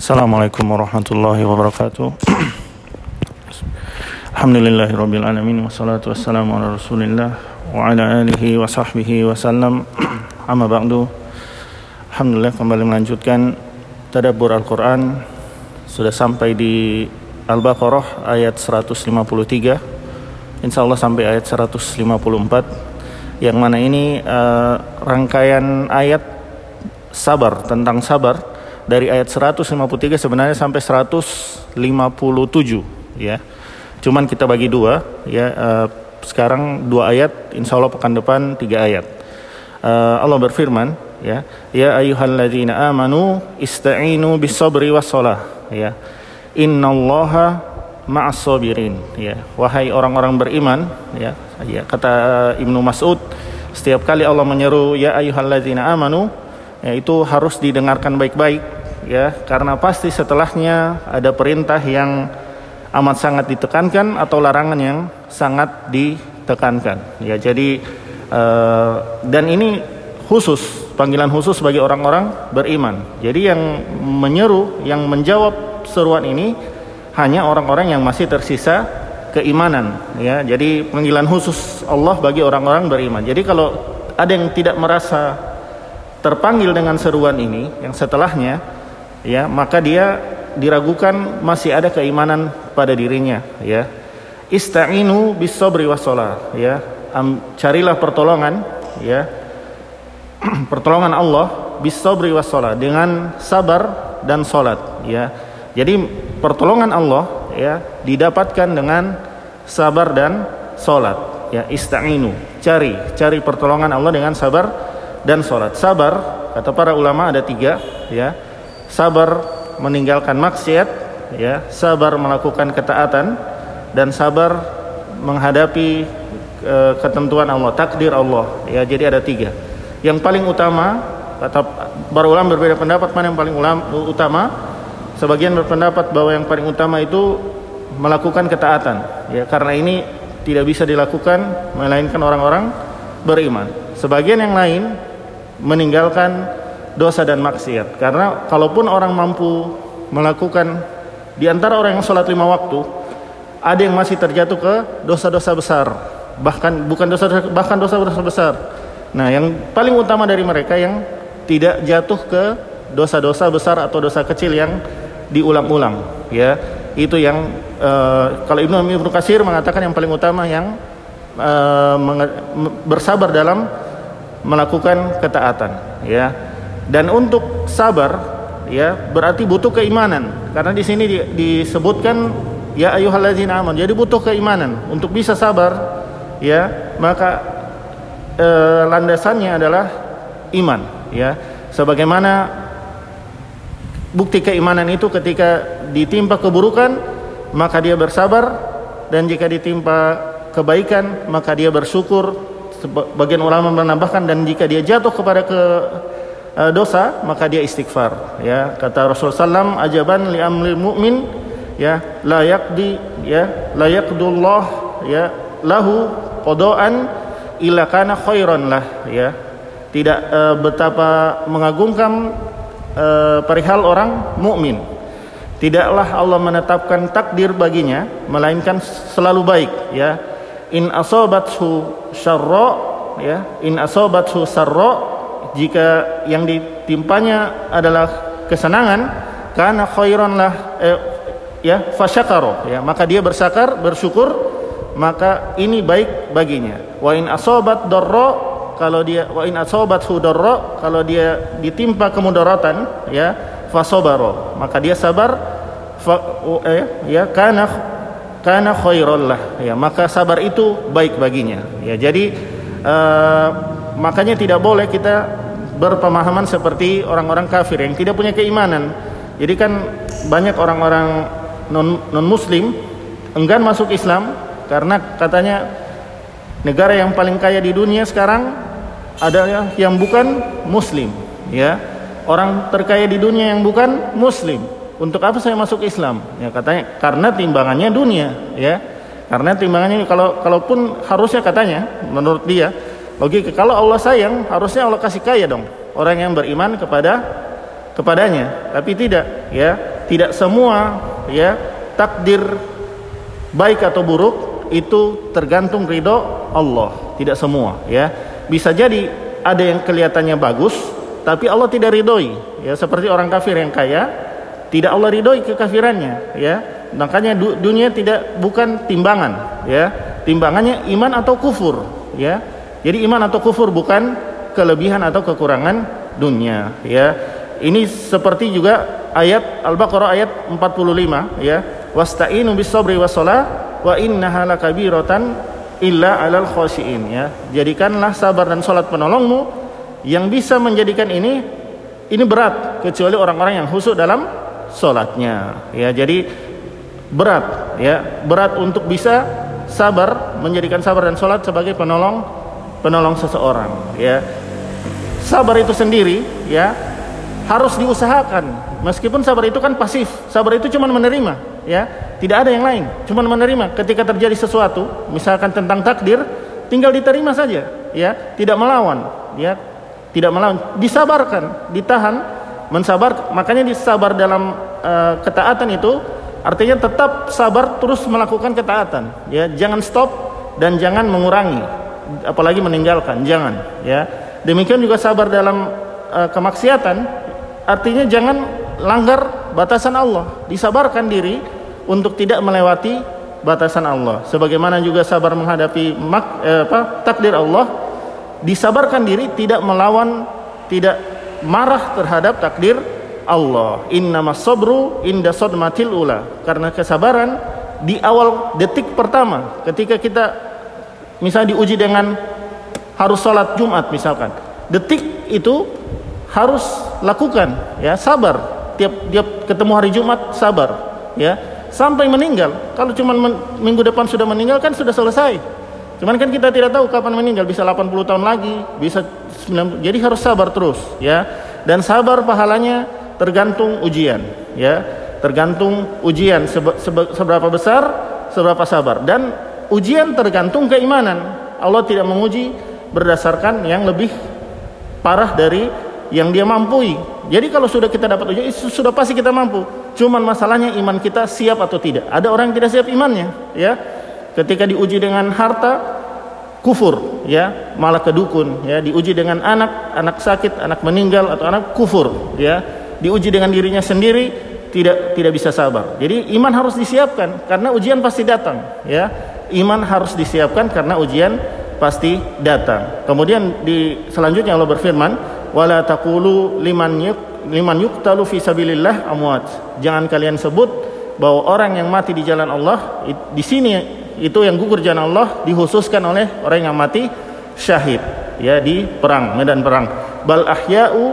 Assalamualaikum warahmatullahi wabarakatuh. Alhamdulillahirabbil alamin wassalatu wassalamu ala Rasulillah wa ala alihi wa sahbihi wasallam. Amma ba'du. Alhamdulillah kembali melanjutkan tadabbur Al-Qur'an sudah sampai di Al-Baqarah ayat 153. Insya Allah sampai ayat 154 yang mana ini uh, rangkaian ayat sabar tentang sabar dari ayat 153 sebenarnya sampai 157 ya. Cuman kita bagi dua ya uh, sekarang dua ayat insya Allah pekan depan tiga ayat. Uh, Allah berfirman ya ya ayyuhalladzina amanu ista'inu bis sabri was ya. Innallaha ma'as sabirin ya wahai orang-orang beriman ya ya kata Ibnu Mas'ud setiap kali Allah menyeru ya ayyuhalladzina amanu ya itu harus didengarkan baik-baik ya karena pasti setelahnya ada perintah yang amat sangat ditekankan atau larangan yang sangat ditekankan. Ya jadi uh, dan ini khusus panggilan khusus bagi orang-orang beriman. Jadi yang menyeru yang menjawab seruan ini hanya orang-orang yang masih tersisa keimanan ya. Jadi panggilan khusus Allah bagi orang-orang beriman. Jadi kalau ada yang tidak merasa terpanggil dengan seruan ini yang setelahnya ya maka dia diragukan masih ada keimanan pada dirinya ya ista'inu bis sabri ya Am, carilah pertolongan ya pertolongan Allah bis sabri dengan sabar dan salat ya jadi pertolongan Allah ya didapatkan dengan sabar dan salat. Ya ista'inu, cari cari pertolongan Allah dengan sabar dan salat. Sabar kata para ulama ada tiga ya. Sabar meninggalkan maksiat ya, sabar melakukan ketaatan dan sabar menghadapi e, ketentuan Allah, takdir Allah. Ya, jadi ada tiga. Yang paling utama kata para ulama berbeda pendapat mana yang paling ulama, utama Sebagian berpendapat bahwa yang paling utama itu melakukan ketaatan, ya karena ini tidak bisa dilakukan melainkan orang-orang beriman. Sebagian yang lain meninggalkan dosa dan maksiat, karena kalaupun orang mampu melakukan di antara orang yang sholat lima waktu, ada yang masih terjatuh ke dosa-dosa besar, bahkan bukan dosa bahkan dosa-dosa besar. Nah, yang paling utama dari mereka yang tidak jatuh ke dosa-dosa besar atau dosa kecil yang diulang-ulang ya. Itu yang uh, kalau Ibnu Ibnu Kasir mengatakan yang paling utama yang uh, bersabar dalam melakukan ketaatan ya dan untuk sabar ya berarti butuh keimanan. Karena di sini disebutkan ya ayyuhalladzina amanu jadi butuh keimanan. Untuk bisa sabar ya maka uh, landasannya adalah iman ya. Sebagaimana Bukti keimanan itu ketika ditimpa keburukan maka dia bersabar dan jika ditimpa kebaikan maka dia bersyukur. Bagian ulama menambahkan dan jika dia jatuh kepada ke uh, dosa maka dia istighfar ya kata Rasulullah SAW ajaban li amlil mu'min ya la yaqdi ya la yaqdullah ya lahu qadaan illa kana khairan lah ya tidak uh, betapa mengagumkan e, perihal orang mukmin. Tidaklah Allah menetapkan takdir baginya melainkan selalu baik ya. In asabathu syarra ya, in asabathu sarra jika yang ditimpanya adalah kesenangan karena khairan lah eh, ya fasyakaro ya maka dia bersakar bersyukur maka ini baik baginya. Wa in asabat darra kalau dia wa in asabathu darra kalau dia ditimpa kemudaratan ya fasobaro maka dia sabar fa, eh, ya kana kana khairal lah ya maka sabar itu baik baginya. Ya jadi uh, makanya tidak boleh kita berpemahaman seperti orang-orang kafir yang tidak punya keimanan. Jadi kan banyak orang-orang non non muslim enggan masuk Islam karena katanya negara yang paling kaya di dunia sekarang ada yang bukan muslim ya. Orang terkaya di dunia yang bukan muslim. Untuk apa saya masuk Islam? Ya katanya karena timbangannya dunia ya. Karena timbangannya kalau kalaupun harusnya katanya menurut dia logika kalau Allah sayang harusnya Allah kasih kaya dong. Orang yang beriman kepada kepadanya. Tapi tidak ya. Tidak semua ya takdir baik atau buruk itu tergantung ridho Allah. Tidak semua ya. Bisa jadi ada yang kelihatannya bagus tapi Allah tidak ridhoi ya. Seperti orang kafir yang kaya tidak Allah ridhoi kekafirannya ya. Makanya dunia tidak bukan timbangan ya. Timbangannya iman atau kufur ya jadi iman atau kufur bukan kelebihan atau kekurangan dunia ya. Ini seperti juga ayat Al-Baqarah ayat 45 ya. Wasta'inu bis sabri was wa innaha lakabiratan illa 'alal khashiin ya. Jadikanlah sabar dan salat penolongmu. Yang bisa menjadikan ini ini berat kecuali orang-orang yang khusyuk dalam salatnya ya. Jadi berat ya. Berat untuk bisa sabar menjadikan sabar dan salat sebagai penolong penolong seseorang ya. Sabar itu sendiri ya harus diusahakan. Meskipun sabar itu kan pasif sabar itu cuma menerima ya. Tidak ada yang lain cuma menerima. Ketika terjadi sesuatu misalkan tentang takdir tinggal diterima saja ya. Tidak melawan ya. Tidak melawan. Disabarkan ditahan mensabar makanya disabar dalam uh, ketaatan itu artinya tetap sabar terus melakukan ketaatan ya. Jangan stop dan jangan mengurangi apalagi meninggalkan jangan ya. Demikian juga sabar dalam uh, kemaksiatan artinya jangan langgar batasan Allah. Disabarkan diri untuk tidak melewati batasan Allah. Sebagaimana juga sabar menghadapi mak, eh, apa, takdir Allah disabarkan diri tidak melawan tidak marah terhadap takdir Allah. Innamas sabru inda sodmatil ula. Karena kesabaran di awal detik pertama ketika kita misalnya diuji dengan harus sholat Jumat misalkan. Detik itu harus lakukan ya sabar. Tiap tiap ketemu hari Jumat sabar ya. Sampai meninggal. Kalau cuma men, minggu depan sudah meninggal kan sudah selesai. Cuman kan kita tidak tahu kapan meninggal. Bisa 80 tahun lagi bisa 90 jadi harus sabar terus ya. Dan sabar pahalanya tergantung ujian ya. Tergantung ujian sebe, sebe, seberapa besar seberapa sabar. Dan ujian tergantung keimanan Allah tidak menguji berdasarkan yang lebih parah dari yang dia mampu. Jadi kalau sudah kita dapat ujian, sudah pasti kita mampu. Cuman masalahnya iman kita siap atau tidak. Ada orang yang tidak siap imannya, ya. Ketika diuji dengan harta, kufur, ya, malah kedukun, ya. Diuji dengan anak, anak sakit, anak meninggal atau anak kufur, ya. Diuji dengan dirinya sendiri, tidak tidak bisa sabar. Jadi iman harus disiapkan karena ujian pasti datang, ya. Iman harus disiapkan karena ujian pasti datang. Kemudian di selanjutnya Allah berfirman, wala taqulu liman yuk liman yuqtalu fi sabilillah amwat. Jangan kalian sebut bahwa orang yang mati di jalan Allah di sini itu yang gugur jalan Allah dikhususkan oleh orang yang mati syahid ya di perang medan perang bal ahya'u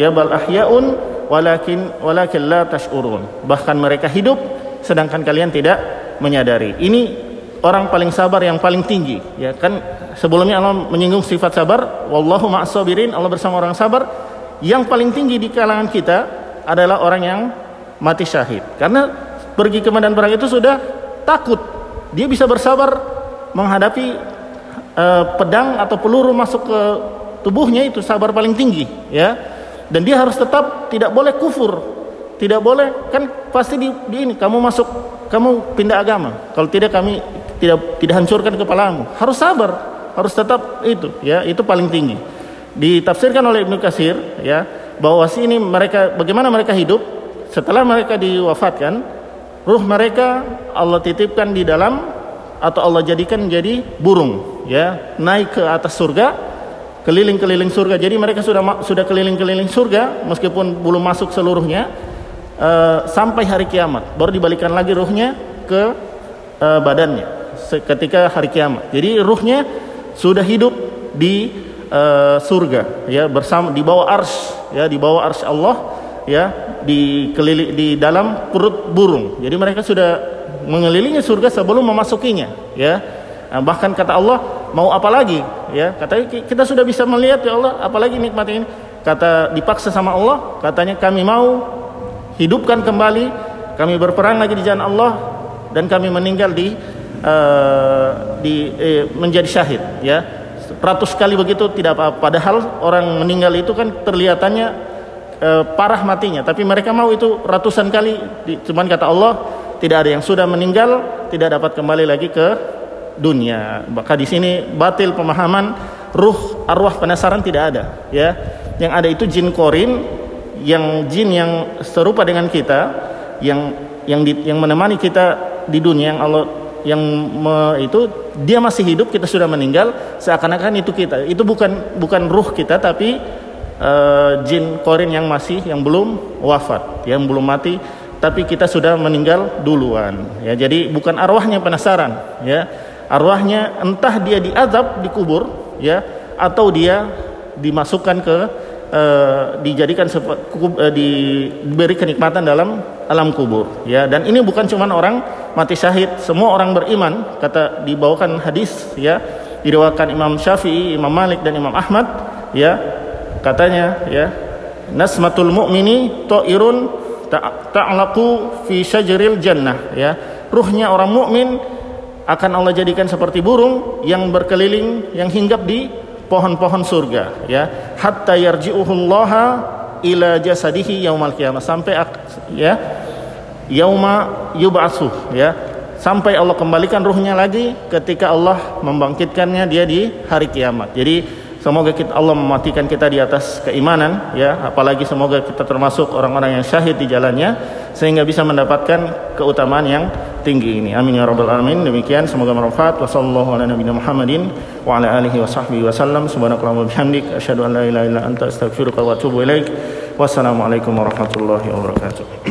ya bal ahyaun walakin walakin la tash'urun bahkan mereka hidup sedangkan kalian tidak menyadari ini orang paling sabar yang paling tinggi ya kan? Sebelumnya Allah menyinggung sifat sabar wallahu ma'asabirin Allah bersama orang sabar. Yang paling tinggi di kalangan kita adalah orang yang mati syahid. Karena pergi ke medan perang itu sudah takut. Dia bisa bersabar menghadapi uh, pedang atau peluru masuk ke tubuhnya itu sabar paling tinggi ya. Dan dia harus tetap tidak boleh kufur. Tidak boleh kan pasti di, di ini kamu masuk kamu pindah agama. Kalau tidak kami tidak tidak hancurkan kepalamu. Harus sabar harus tetap itu ya itu paling tinggi. Ditafsirkan oleh Ibnu Kasir ya bahwa sini mereka bagaimana mereka hidup? Setelah mereka diwafatkan ruh mereka Allah titipkan di dalam atau Allah jadikan menjadi burung ya naik ke atas surga keliling-keliling surga. Jadi mereka sudah sudah keliling-keliling surga meskipun belum masuk seluruhnya uh, sampai hari kiamat. Baru dibalikan lagi ruhnya ke uh, badannya ketika hari kiamat. Jadi ruhnya sudah hidup di uh, surga ya bersama di bawah ars ya di bawah ars Allah ya di keliling di dalam perut burung. Jadi mereka sudah mengelilingi surga sebelum memasukinya ya. Nah, bahkan kata Allah mau apa lagi ya katanya kita sudah bisa melihat ya Allah apalagi nikmat ini kata dipaksa sama Allah katanya kami mau hidupkan kembali kami berperang lagi di jalan Allah dan kami meninggal di uh, di eh, menjadi syahid ya ratus kali begitu tidak apa padahal orang meninggal itu kan terlihatannya uh, parah matinya, tapi mereka mau itu ratusan kali. Cuman kata Allah, tidak ada yang sudah meninggal tidak dapat kembali lagi ke dunia. Maka di sini batil pemahaman ruh arwah penasaran tidak ada, ya. Yang ada itu jin korin, yang jin yang serupa dengan kita, yang yang di, yang menemani kita di dunia yang Allah yang me, itu dia masih hidup kita sudah meninggal seakan-akan itu kita. Itu bukan bukan ruh kita tapi uh, jin korin yang masih yang belum wafat yang belum mati tapi kita sudah meninggal duluan ya. Jadi bukan arwahnya penasaran ya. Arwahnya entah dia diazab di kubur ya atau dia dimasukkan ke uh, dijadikan uh, diberi kenikmatan dalam alam kubur ya. Dan ini bukan cuma orang mati syahid. Semua orang beriman kata dibawakan hadis ya diriwayatkan Imam Syafi'i Imam Malik dan Imam Ahmad ya katanya ya nasmatul mu'mini ta'irun ta'laqu fi syajaril jannah ya. Ruhnya orang mukmin akan Allah jadikan seperti burung yang berkeliling yang hinggap di pohon-pohon surga ya. Hatta yarji'uhullaha ila jasadihi yaumal qiyamah. Sampai ya yauma yub'atsu ya. Sampai Allah kembalikan ruhnya lagi ketika Allah membangkitkannya dia di hari kiamat. Jadi semoga kita Allah mematikan kita di atas keimanan ya. Apalagi semoga kita termasuk orang-orang yang syahid di jalannya sehingga bisa mendapatkan keutamaan yang tinggi ini. Amin ya rabbal alamin. Demikian semoga bermanfaat. Wassallallahu ala nabiyina Muhammadin wa ala alihi wa sahbihi wasallam. Subhanakallahumma bihamdik asyhadu an la ilaha illa anta astaghfiruka wa atubu ilaik. Wassalamualaikum warahmatullahi wabarakatuh.